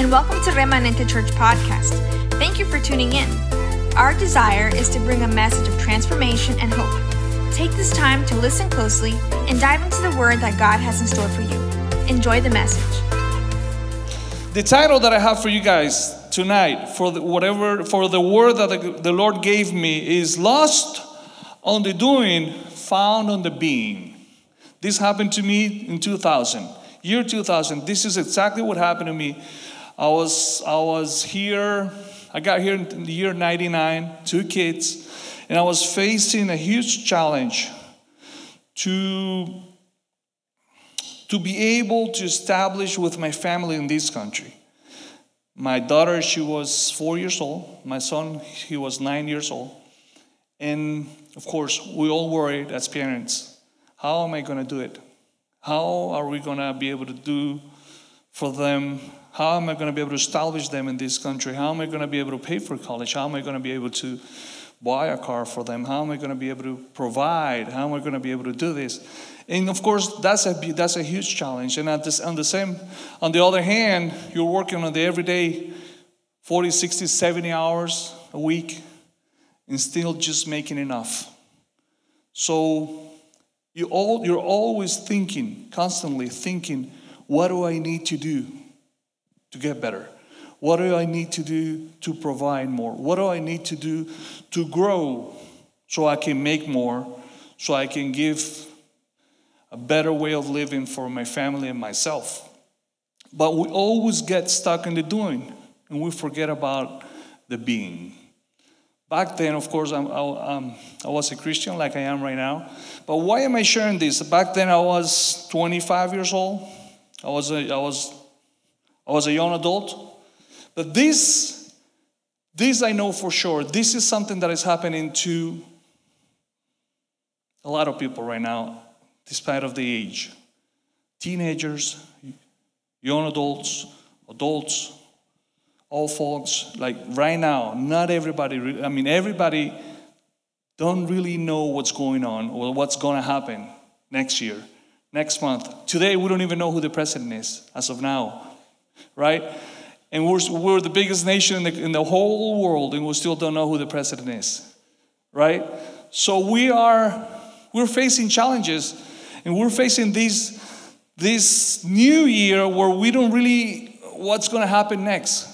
and welcome to Remanente Church Podcast. Thank you for tuning in. Our desire is to bring a message of transformation and hope. Take this time to listen closely and dive into the word that God has in store for you. Enjoy the message. The title that I have for you guys tonight, for the, whatever, for the word that the, the Lord gave me, is lost on the doing, found on the being. This happened to me in 2000, year 2000. This is exactly what happened to me. I was I was here. I got here in the year 99, two kids, and I was facing a huge challenge to to be able to establish with my family in this country. My daughter, she was four years old. My son, he was nine years old. And of course, we all worried as parents how am I going to do it? How are we going to be able to do for them? How am I going to be able to establish them in this country? How am I going to be able to pay for college? How am I going to be able to buy a car for them? How am I going to be able to provide? How am I going to be able to do this? And of course, that's a that's a huge challenge. And at this, on the same, on the other hand, you're working on the everyday 40, 60, 70 hours a week and still just making enough. So you all, you're always thinking, constantly thinking, what do I need to do to get better? What do I need to do to provide more? What do I need to do to grow so I can make more, so I can give a better way of living for my family and myself? But we always get stuck in the doing and we forget about the being. Back then, of course, I, um, I was a Christian like I am right now. But why am I sharing this? Back then, I was 25 years old. I was a, I was, I was a young adult. But this, this I know for sure. This is something that is happening to a lot of people right now, despite of the age. Teenagers, young adults, adults, all folks like right now not everybody i mean everybody don't really know what's going on or what's going to happen next year next month today we don't even know who the president is as of now right and we're, we're the biggest nation in the, in the whole world and we still don't know who the president is right so we are we're facing challenges and we're facing these this new year where we don't really what's going to happen next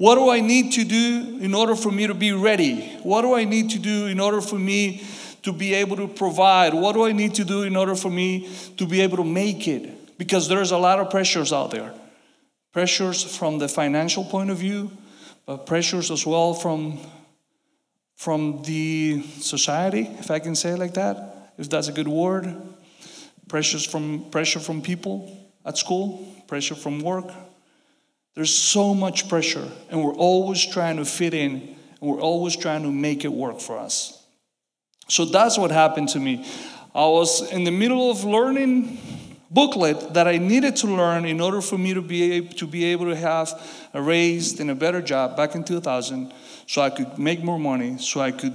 what do I need to do in order for me to be ready? What do I need to do in order for me to be able to provide? What do I need to do in order for me to be able to make it? Because there's a lot of pressures out there. Pressures from the financial point of view, but pressures as well from, from the society, if I can say it like that, if that's a good word. Pressures from pressure from people at school, pressure from work, there's so much pressure, and we're always trying to fit in, and we're always trying to make it work for us. So that's what happened to me. I was in the middle of learning booklet that I needed to learn in order for me to be able to, be able to have a raise and a better job back in 2000 so I could make more money, so I could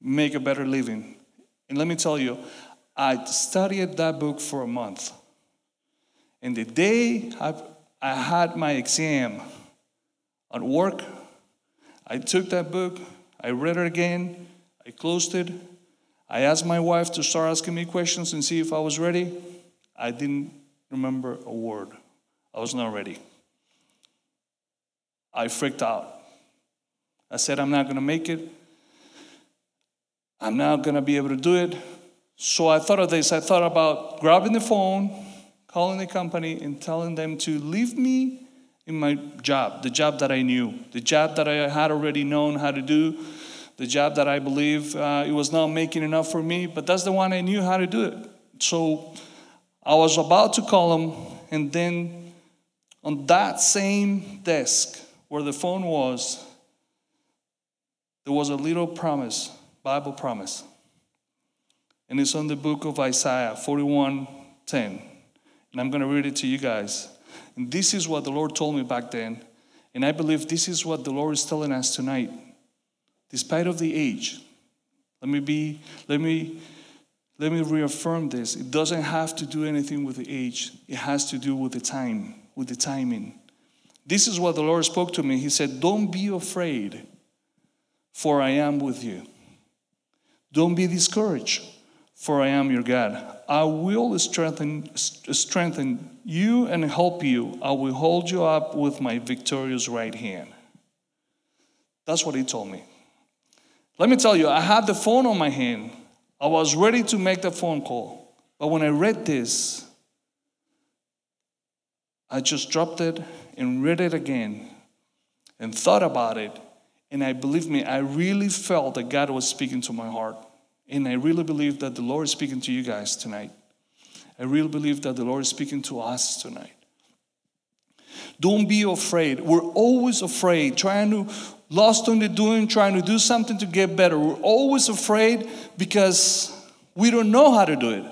make a better living. And let me tell you, I studied that book for a month. And the day I I had my exam at work. I took that book, I read it again, I closed it. I asked my wife to start asking me questions and see if I was ready. I didn't remember a word. I was not ready. I freaked out. I said, I'm not going to make it. I'm not going to be able to do it. So I thought of this. I thought about grabbing the phone calling the company and telling them to leave me in my job, the job that I knew, the job that I had already known how to do, the job that I believe uh, it was not making enough for me, but that's the one I knew how to do it. So I was about to call him, and then on that same desk where the phone was, there was a little promise, Bible promise. And it's on the book of Isaiah 41 10. And I'm going to read it to you guys. And this is what the Lord told me back then. And I believe this is what the Lord is telling us tonight. Despite of the age, let me be, let me, let me reaffirm this. It doesn't have to do anything with the age. It has to do with the time, with the timing. This is what the Lord spoke to me. He said, Don't be afraid, for I am with you. Don't be discouraged, for I am your God. I will strengthen, strengthen you and help you. I will hold you up with my victorious right hand. That's what he told me. Let me tell you, I had the phone on my hand. I was ready to make the phone call. But when I read this, I just dropped it and read it again and thought about it. And I believe me, I really felt that God was speaking to my heart. And I really believe that the Lord is speaking to you guys tonight. I really believe that the Lord is speaking to us tonight. Don't be afraid. We're always afraid, trying to lost on the doing, trying to do something to get better. We're always afraid because we don't know how to do it.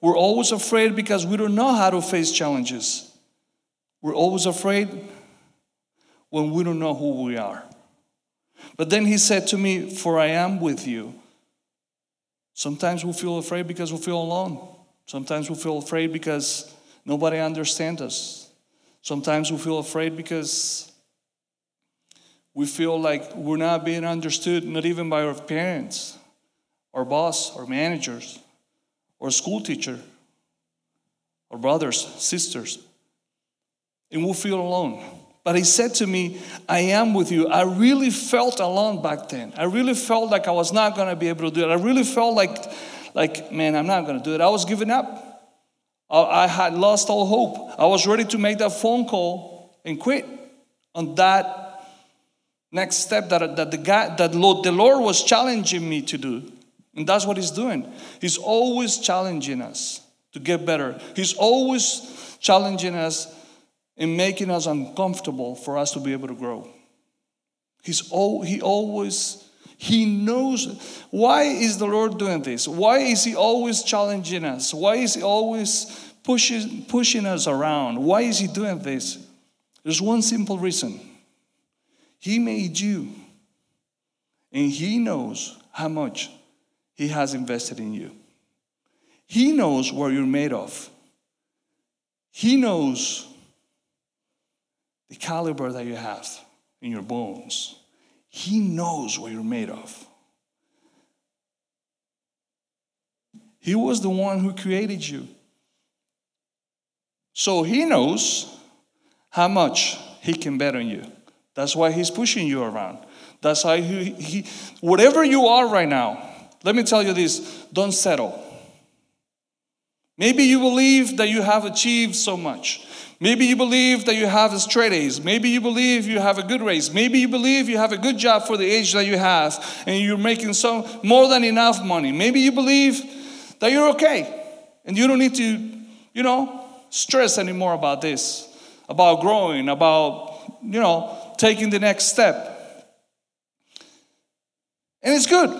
We're always afraid because we don't know how to face challenges. We're always afraid when we don't know who we are. But then he said to me, For I am with you. Sometimes we feel afraid because we feel alone. Sometimes we feel afraid because nobody understands us. Sometimes we feel afraid because we feel like we're not being understood, not even by our parents, our boss, our managers, or school teacher, or brothers, sisters. And we feel alone. But he said to me, I am with you. I really felt alone back then. I really felt like I was not going to be able to do it. I really felt like, like man, I'm not going to do it. I was giving up. I had lost all hope. I was ready to make that phone call and quit on that next step that, that, the, guy, that Lord, the Lord was challenging me to do. And that's what He's doing. He's always challenging us to get better. He's always challenging us and making us uncomfortable for us to be able to grow. He's all, he always, he knows. Why is the Lord doing this? Why is He always challenging us? Why is He always pushing, pushing us around? Why is He doing this? There's one simple reason He made you, and He knows how much He has invested in you. He knows what you're made of. He knows the caliber that you have in your bones. He knows what you're made of. He was the one who created you. So he knows how much he can bet on you. That's why he's pushing you around. That's why he, he whatever you are right now, let me tell you this don't settle. Maybe you believe that you have achieved so much. Maybe you believe that you have a straight A's. Maybe you believe you have a good raise. Maybe you believe you have a good job for the age that you have and you're making so more than enough money. Maybe you believe that you're okay and you don't need to, you know, stress anymore about this, about growing, about, you know, taking the next step. And it's good,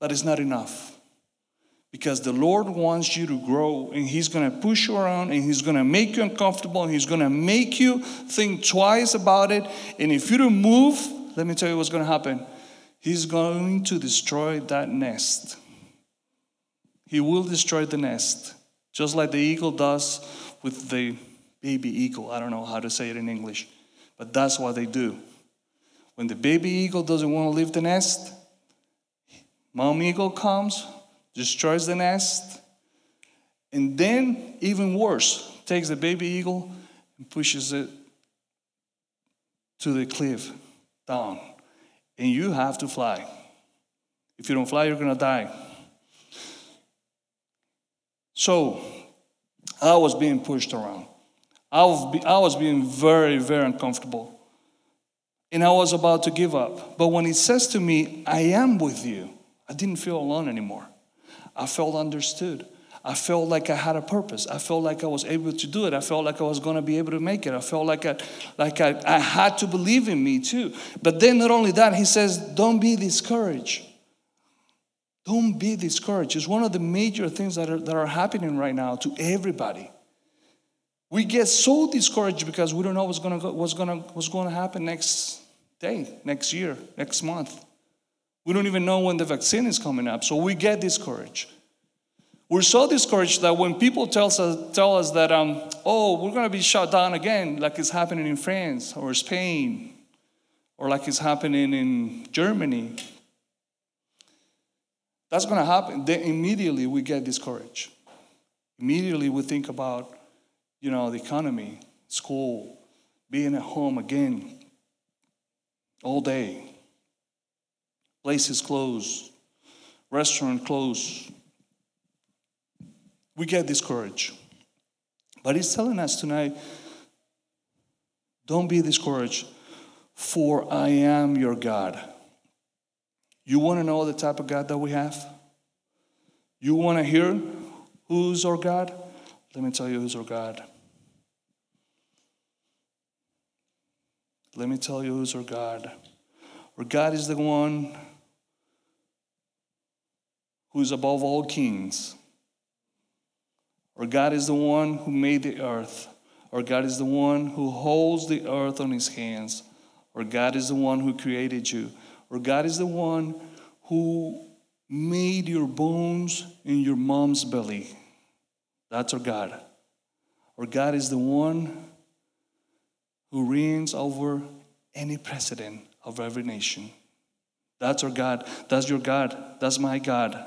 but it's not enough because the Lord wants you to grow and He's going to push you around and He's going to make you uncomfortable and He's going to make you think twice about it. And if you don't move, let me tell you what's going to happen. He's going to destroy that nest. He will destroy the nest, just like the eagle does with the baby eagle. I don't know how to say it in English, but that's what they do. When the baby eagle doesn't want to leave the nest, mom eagle comes, destroys the nest, and then, even worse, takes the baby eagle and pushes it to the cliff down. And you have to fly. If you don't fly, you're going to die. So, I was being pushed around. I was, I was being very, very uncomfortable. And I was about to give up. But when he says to me, I am with you, I didn't feel alone anymore. I felt understood. I felt like I had a purpose. I felt like I was able to do it. I felt like I was going to be able to make it. I felt like I, like I, I had to believe in me too. But then, not only that, he says, don't be discouraged. Don't be discouraged. It's one of the major things that are, that are happening right now to everybody. We get so discouraged because we don't know what's going to what's going to what's going to happen next day, next year, next month. We don't even know when the vaccine is coming up, so we get discouraged. We're so discouraged that when people tell us, tell us that, um, oh, we're going to be shut down again, like it's happening in France or Spain, or like it's happening in Germany, that's going to happen. Then immediately we get discouraged. Immediately we think about, you know, the economy, school, being at home again all day. Places closed, restaurant closed. We get discouraged. But he's telling us tonight don't be discouraged, for I am your God. You want to know the type of God that we have? You want to hear who's our God? Let me tell you who's our God. Let me tell you who's our God. Our God is the one who is above all kings. Our God is the one who made the earth. Our God is the one who holds the earth on his hands. Our God is the one who created you or God is the one who made your bones in your mom's belly. That's our God. Or God is the one who reigns over any president of every nation. That's our God. That's your God. That's my God.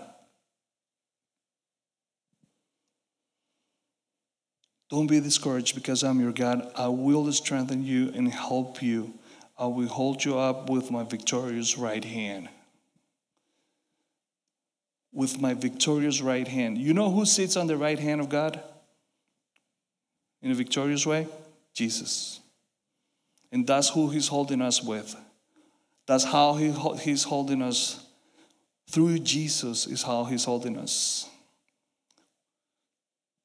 Don't be discouraged because I'm your God. I will strengthen you and help you. I will hold you up with my victorious right hand. With my victorious right hand. You know who sits on the right hand of God in a victorious way? Jesus. And that's who He's holding us with. That's how he, He's holding us. Through Jesus is how He's holding us.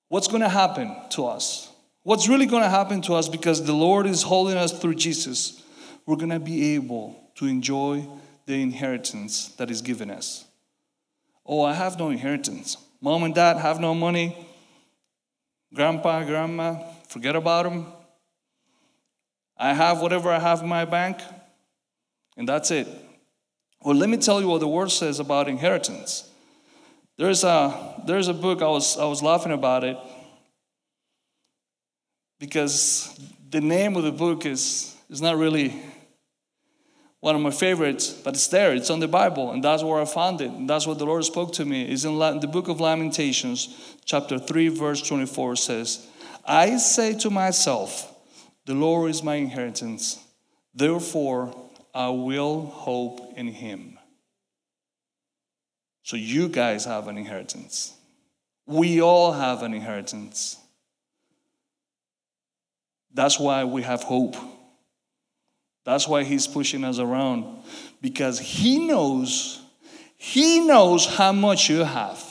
What's going to happen to us? What's really going to happen to us because the Lord is holding us through Jesus? we're going to be able to enjoy the inheritance that is given us. Oh, I have no inheritance. Mom and dad have no money. Grandpa, grandma, forget about them. I have whatever I have in my bank, and that's it. Well, let me tell you what the word says about inheritance. There's a, there's a book, I was, I was laughing about it because the name of the book is, is not really one of my favorites, but it's there. It's on the Bible, and that's where I found it. And that's what the Lord spoke to me. It's in the book of Lamentations, chapter 3, verse 24 says, I say to myself, the Lord is my inheritance. Therefore, I will hope in him. So you guys have an inheritance. We all have an inheritance. That's why we have hope. That's why he's pushing us around because he knows, he knows how much you have.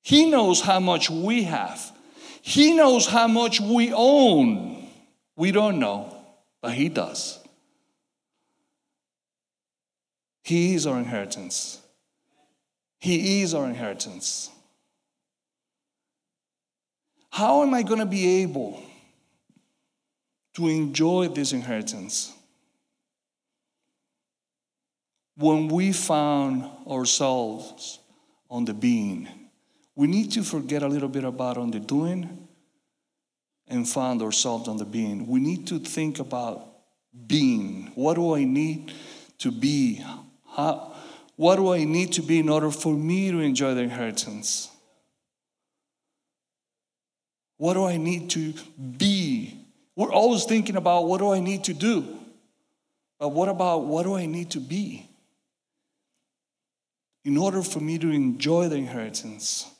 He knows how much we have. He knows how much we own. We don't know, but he does. He is our inheritance. He is our inheritance. How am I going to be able to enjoy this inheritance? when we found ourselves on the being, we need to forget a little bit about on the doing and found ourselves on the being. We need to think about being. What do I need to be? How, what do I need to be in order for me to enjoy the inheritance? What do I need to be? We're always thinking about what do I need to do? But what about what do I need to be? in order for me to enjoy the inheritance.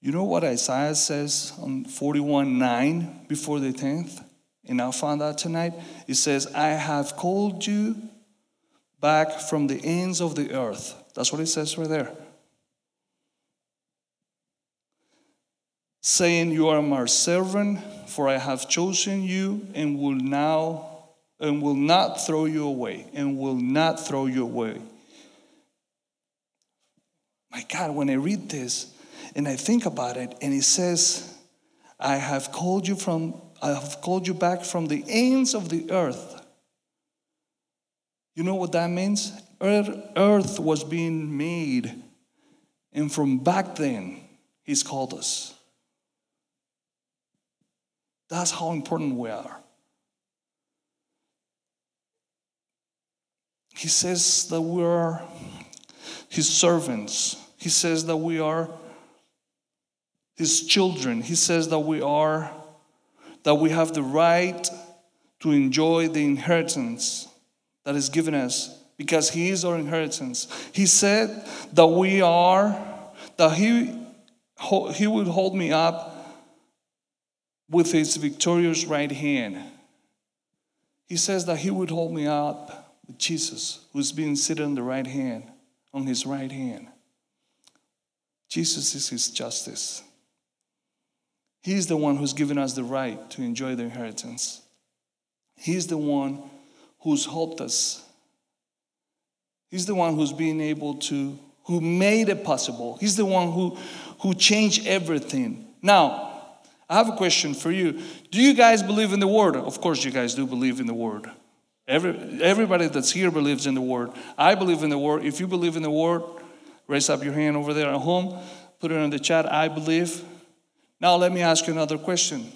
You know what Isaiah says on 41 9 before the 10th? And I found out tonight. It says, I have called you back from the ends of the earth. That's what it says right there. Saying, You are my servant, for I have chosen you and will now and will not throw you away, and will not throw you away. My God, when I read this and I think about it, and he says, I have called you from, I have called you back from the ends of the earth. You know what that means? earth was being made, and from back then, He's called us. That's how important we are. He says that we are His servants. He says that we are His children. He says that we are, that we have the right to enjoy the inheritance that is given us because He is our inheritance. He said that we are, that He, he would hold me up with His victorious right hand. He says that He would hold me up with Jesus, who's being seated on the right hand, on His right hand. Jesus is His justice. He's the one who's given us the right to enjoy the inheritance. He's the one who's helped us. He's the one who's been able to, who made it possible. He's the one who, who changed everything. Now, I have a question for you. Do you guys believe in the Word? Of course, you guys do believe in the Word. Every, everybody that's here believes in the Word. I believe in the Word. If you believe in the Word, raise up your hand over there at home, put it in the chat. I believe. Now, let me ask you another question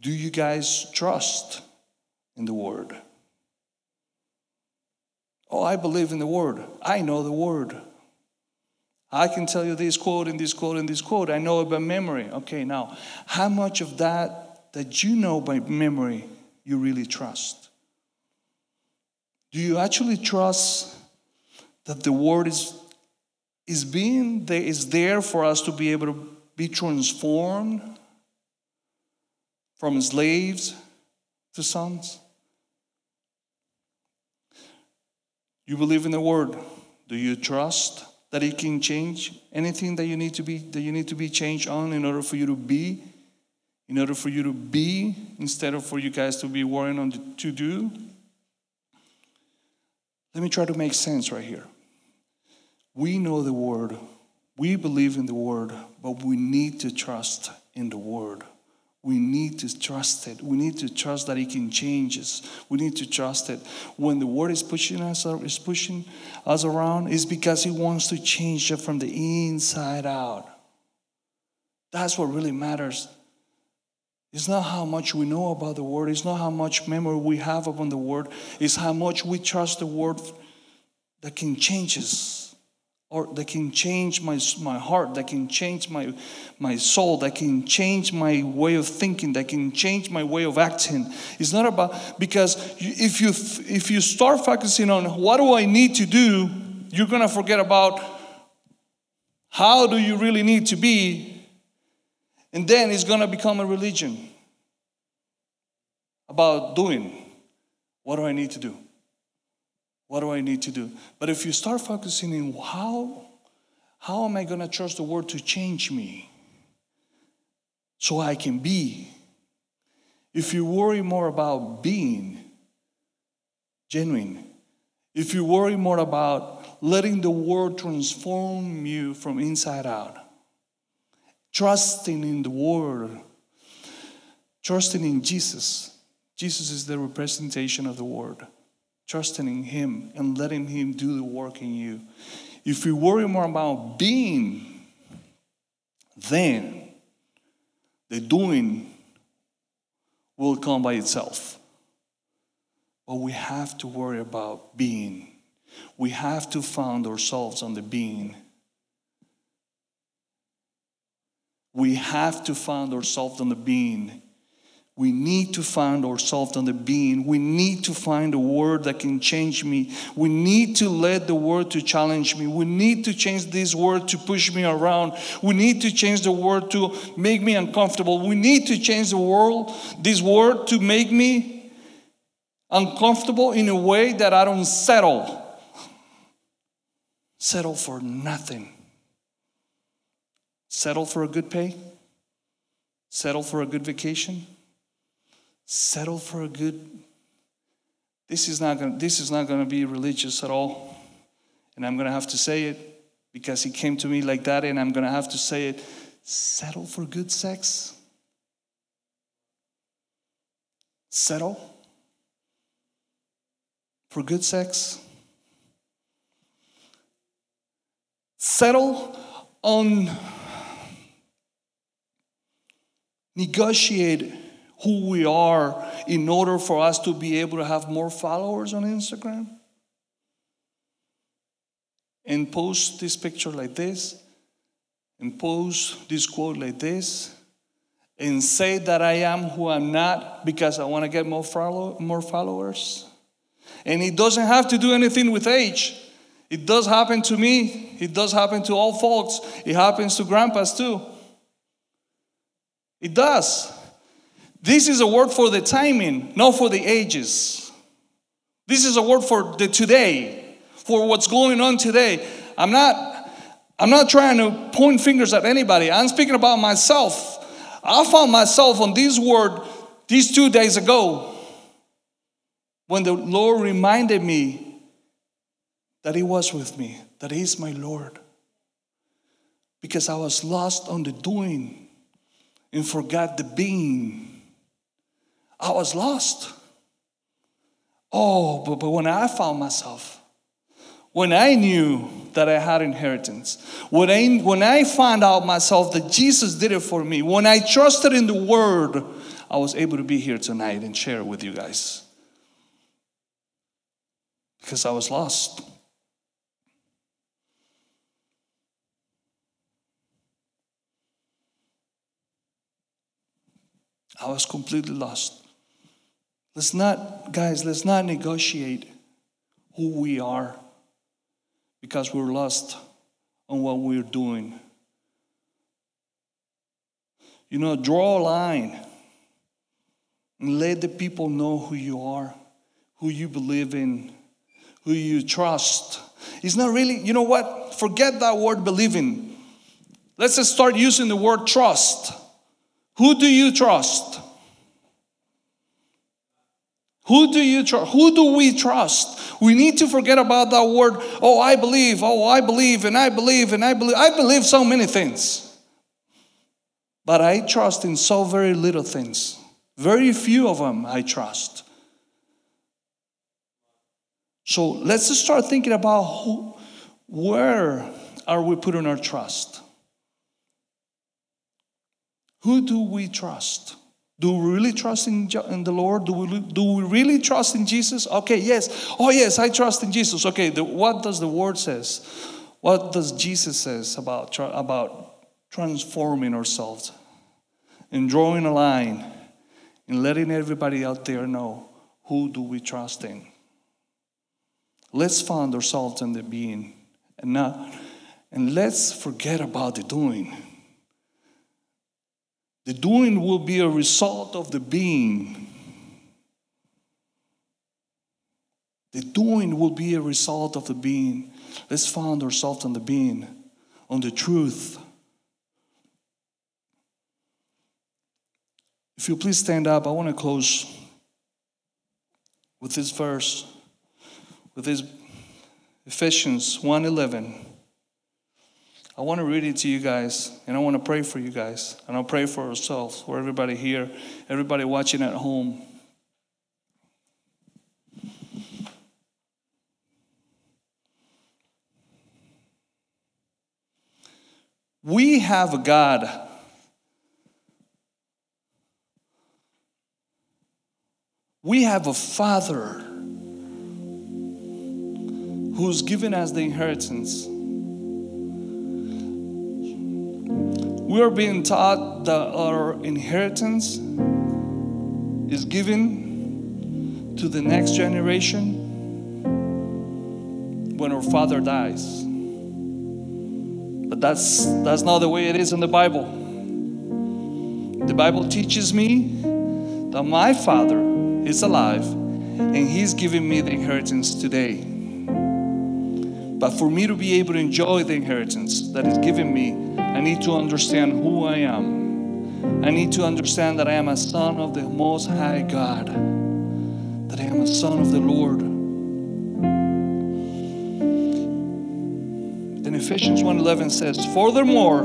Do you guys trust in the Word? Oh, I believe in the Word. I know the Word. I can tell you this quote and this quote and this quote. I know it by memory. Okay, now, how much of that that you know by memory you really trust? Do you actually trust that the Word is, is being there, is there for us to be able to be transformed from slaves to sons? You believe in the word. Do you trust that it can change anything that you need to be that you need to be changed on in order for you to be in order for you to be instead of for you guys to be worrying on the to do? Let me try to make sense right here. We know the word. We believe in the word, but we need to trust in the word. We need to trust it. We need to trust that it can change us. We need to trust it. When the word is pushing us uh, is pushing us around, it's because it wants to change us from the inside out. That's what really matters. It's not how much we know about the word, it's not how much memory we have upon the word, it's how much we trust the word that can change us or that can change my, my heart, that can change my, my soul, that can change my way of thinking, that can change my way of acting. It's not about, because if you, if you start focusing on what do I need to do, you're going to forget about how do you really need to be, and then it's going to become a religion about doing. What do I need to do? What do I need to do? But if you start focusing in how, how am I going to trust the word to change me so I can be? If you worry more about being genuine, if you worry more about letting the word transform you from inside out, trusting in the word, trusting in Jesus. Jesus is the representation of the word trusting in Him and letting Him do the work in you. If you worry more about being, then the doing will come by itself. But we have to worry about being. We have to found ourselves on the being. We have to find ourselves on the being. We need to find ourselves on the being. We need to find a word that can change me. We need to let the word to challenge me. We need to change this word to push me around. We need to change the word to make me uncomfortable. We need to change the world, this word to make me uncomfortable in a way that I don't settle. Settle for nothing. Settle for a good pay. Settle for a good vacation settle for a good this is not going this is not going to be religious at all. And i'm going to have to say it because he came to me like that and i'm going to have to say it. Settle for good sex. Settle for good sex. Settle on negotiate who we are in order for us to be able to have more followers on Instagram? And post this picture like this, and post this quote like this, and say that I am who I'm not because I want to get more, follow, more followers? And it doesn't have to do anything with age. It does happen to me. It does happen to all folks. It happens to grandpas too. It does. This is a word for the timing, not for the ages. This is a word for the today, for what's going on today. I'm not I'm not trying to point fingers at anybody. I'm speaking about myself. I found myself on this word these two days ago when the Lord reminded me that He was with me, that He's my Lord. Because I was lost on the doing and forgot the being. I was lost. Oh, but, but when I found myself, when I knew that I had inheritance, when I, when I found out myself that Jesus did it for me, when I trusted in the Word, I was able to be here tonight and share it with you guys. Because I was lost. I was completely lost. Let's not, guys, let's not negotiate who we are because we're lost on what we're doing. You know, draw a line and let the people know who you are, who you believe in, who you trust. It's not really, you know what? Forget that word believing. Let's just start using the word trust. Who do you trust? Who do you trust? Who do we trust? We need to forget about that word, oh, I believe, oh, I believe, and I believe, and I believe. I believe so many things. But I trust in so very little things. Very few of them I trust. So let's just start thinking about who, where are we putting our trust? Who do we trust? Do we really trust in, in the Lord? Do we, do we really trust in Jesus? Okay, yes. Oh, yes, I trust in Jesus. Okay, the, what does the Word says? What does Jesus says about, about transforming ourselves and drawing a line and letting everybody out there know who do we trust in? Let's find ourselves in the being and not, and let's forget about the doing. The doing will be a result of the being. The doing will be a result of the being. Let's find ourselves on the being, on the truth. If you please stand up, I want to close with this verse, with this Ephesians 1:11. I want to read it to you guys, and I want to pray for you guys, and I'll pray for ourselves, for everybody here, everybody watching at home. We have a God We have a Father who's given us the inheritance. We are being taught that our inheritance is given to the next generation when our father dies. But that's, that's not the way it is in the Bible. The Bible teaches me that my father is alive and he's giving me the inheritance today. But for me to be able to enjoy the inheritance that is given me, I need to understand who I am. I need to understand that I am a son of the Most High God, that I am a son of the Lord. Then Ephesians 1:11 says, "Furthermore,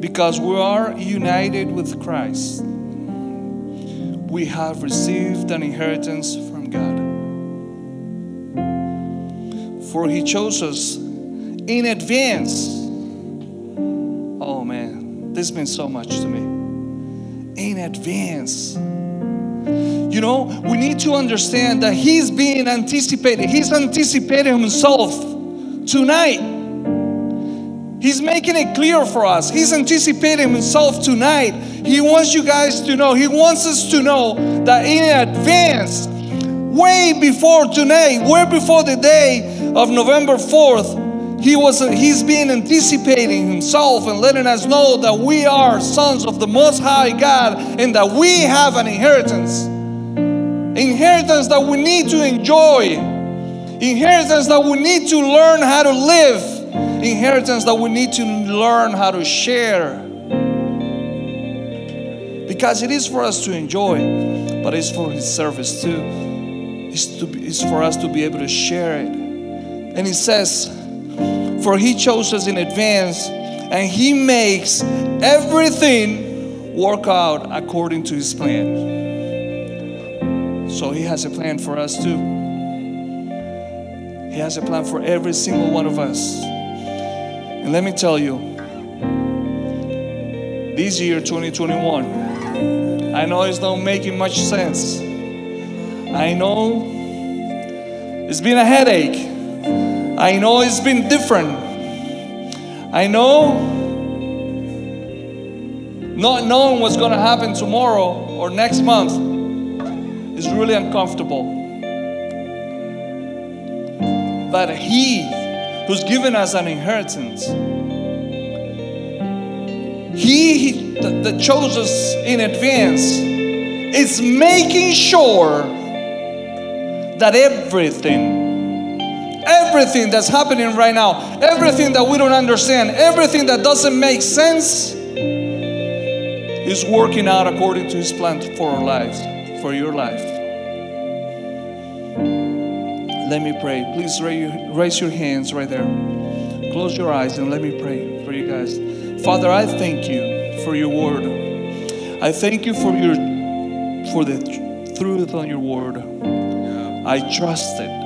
because we are united with Christ, we have received an inheritance from God. For he chose us in advance This means so much to me. In advance. You know, we need to understand that He's being anticipated. He's anticipating Himself tonight. He's making it clear for us. He's anticipating Himself tonight. He wants you guys to know, He wants us to know that in advance, way before tonight, way before the day of November 4th, he was he's been anticipating himself and letting us know that we are sons of the most high God and that we have an inheritance. Inheritance that we need to enjoy. Inheritance that we need to learn how to live. Inheritance that we need to learn how to share. Because it is for us to enjoy but it's for his service too. It's, to be, it's for us to be able to share it. And he says for he chose us in advance and he makes everything work out according to his plan. So he has a plan for us too. He has a plan for every single one of us. And let me tell you, this year 2021, I know it's not making much sense. I know it's been a headache. I know it's been different. I know not knowing what's going to happen tomorrow or next month is really uncomfortable. But He who's given us an inheritance, He that chose us in advance is making sure that everything everything that's happening right now, everything that we don't understand, everything that doesn't make sense, is working out according to His plan for our lives, for your life. Let me pray. Please raise your hands right there. Close your eyes and let me pray for you guys. Father, I thank you for your word. I thank you for your for the truth on your word. I trust it.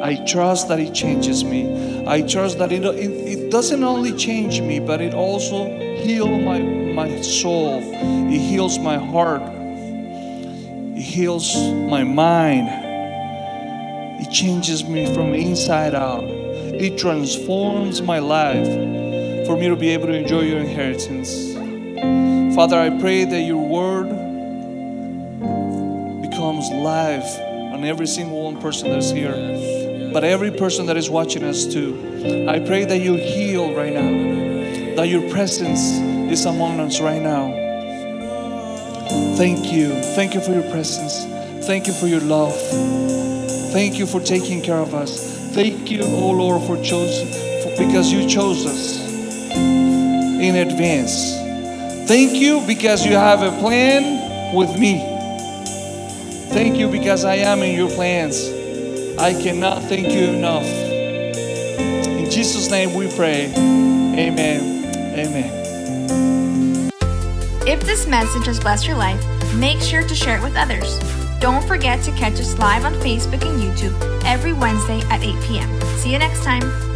I trust that it changes me. I trust that it, it, it doesn't only change me, but it also heals my, my soul. It heals my heart. It heals my mind. It changes me from inside out. It transforms my life for me to be able to enjoy your inheritance. Father, I pray that your word becomes life on every single one person that's here but every person that is watching us too. I pray that you heal right now, that your presence is among us right now. Thank you. Thank you for your presence. Thank you for your love. Thank you for taking care of us. Thank you, oh Lord, for for, because you chose us in advance. Thank you because you have a plan with me. Thank you because I am in your plans. I cannot thank you enough. In Jesus' name we pray. Amen. Amen. If this message has blessed your life, make sure to share it with others. Don't forget to catch us live on Facebook and YouTube every Wednesday at 8 p.m. See you next time.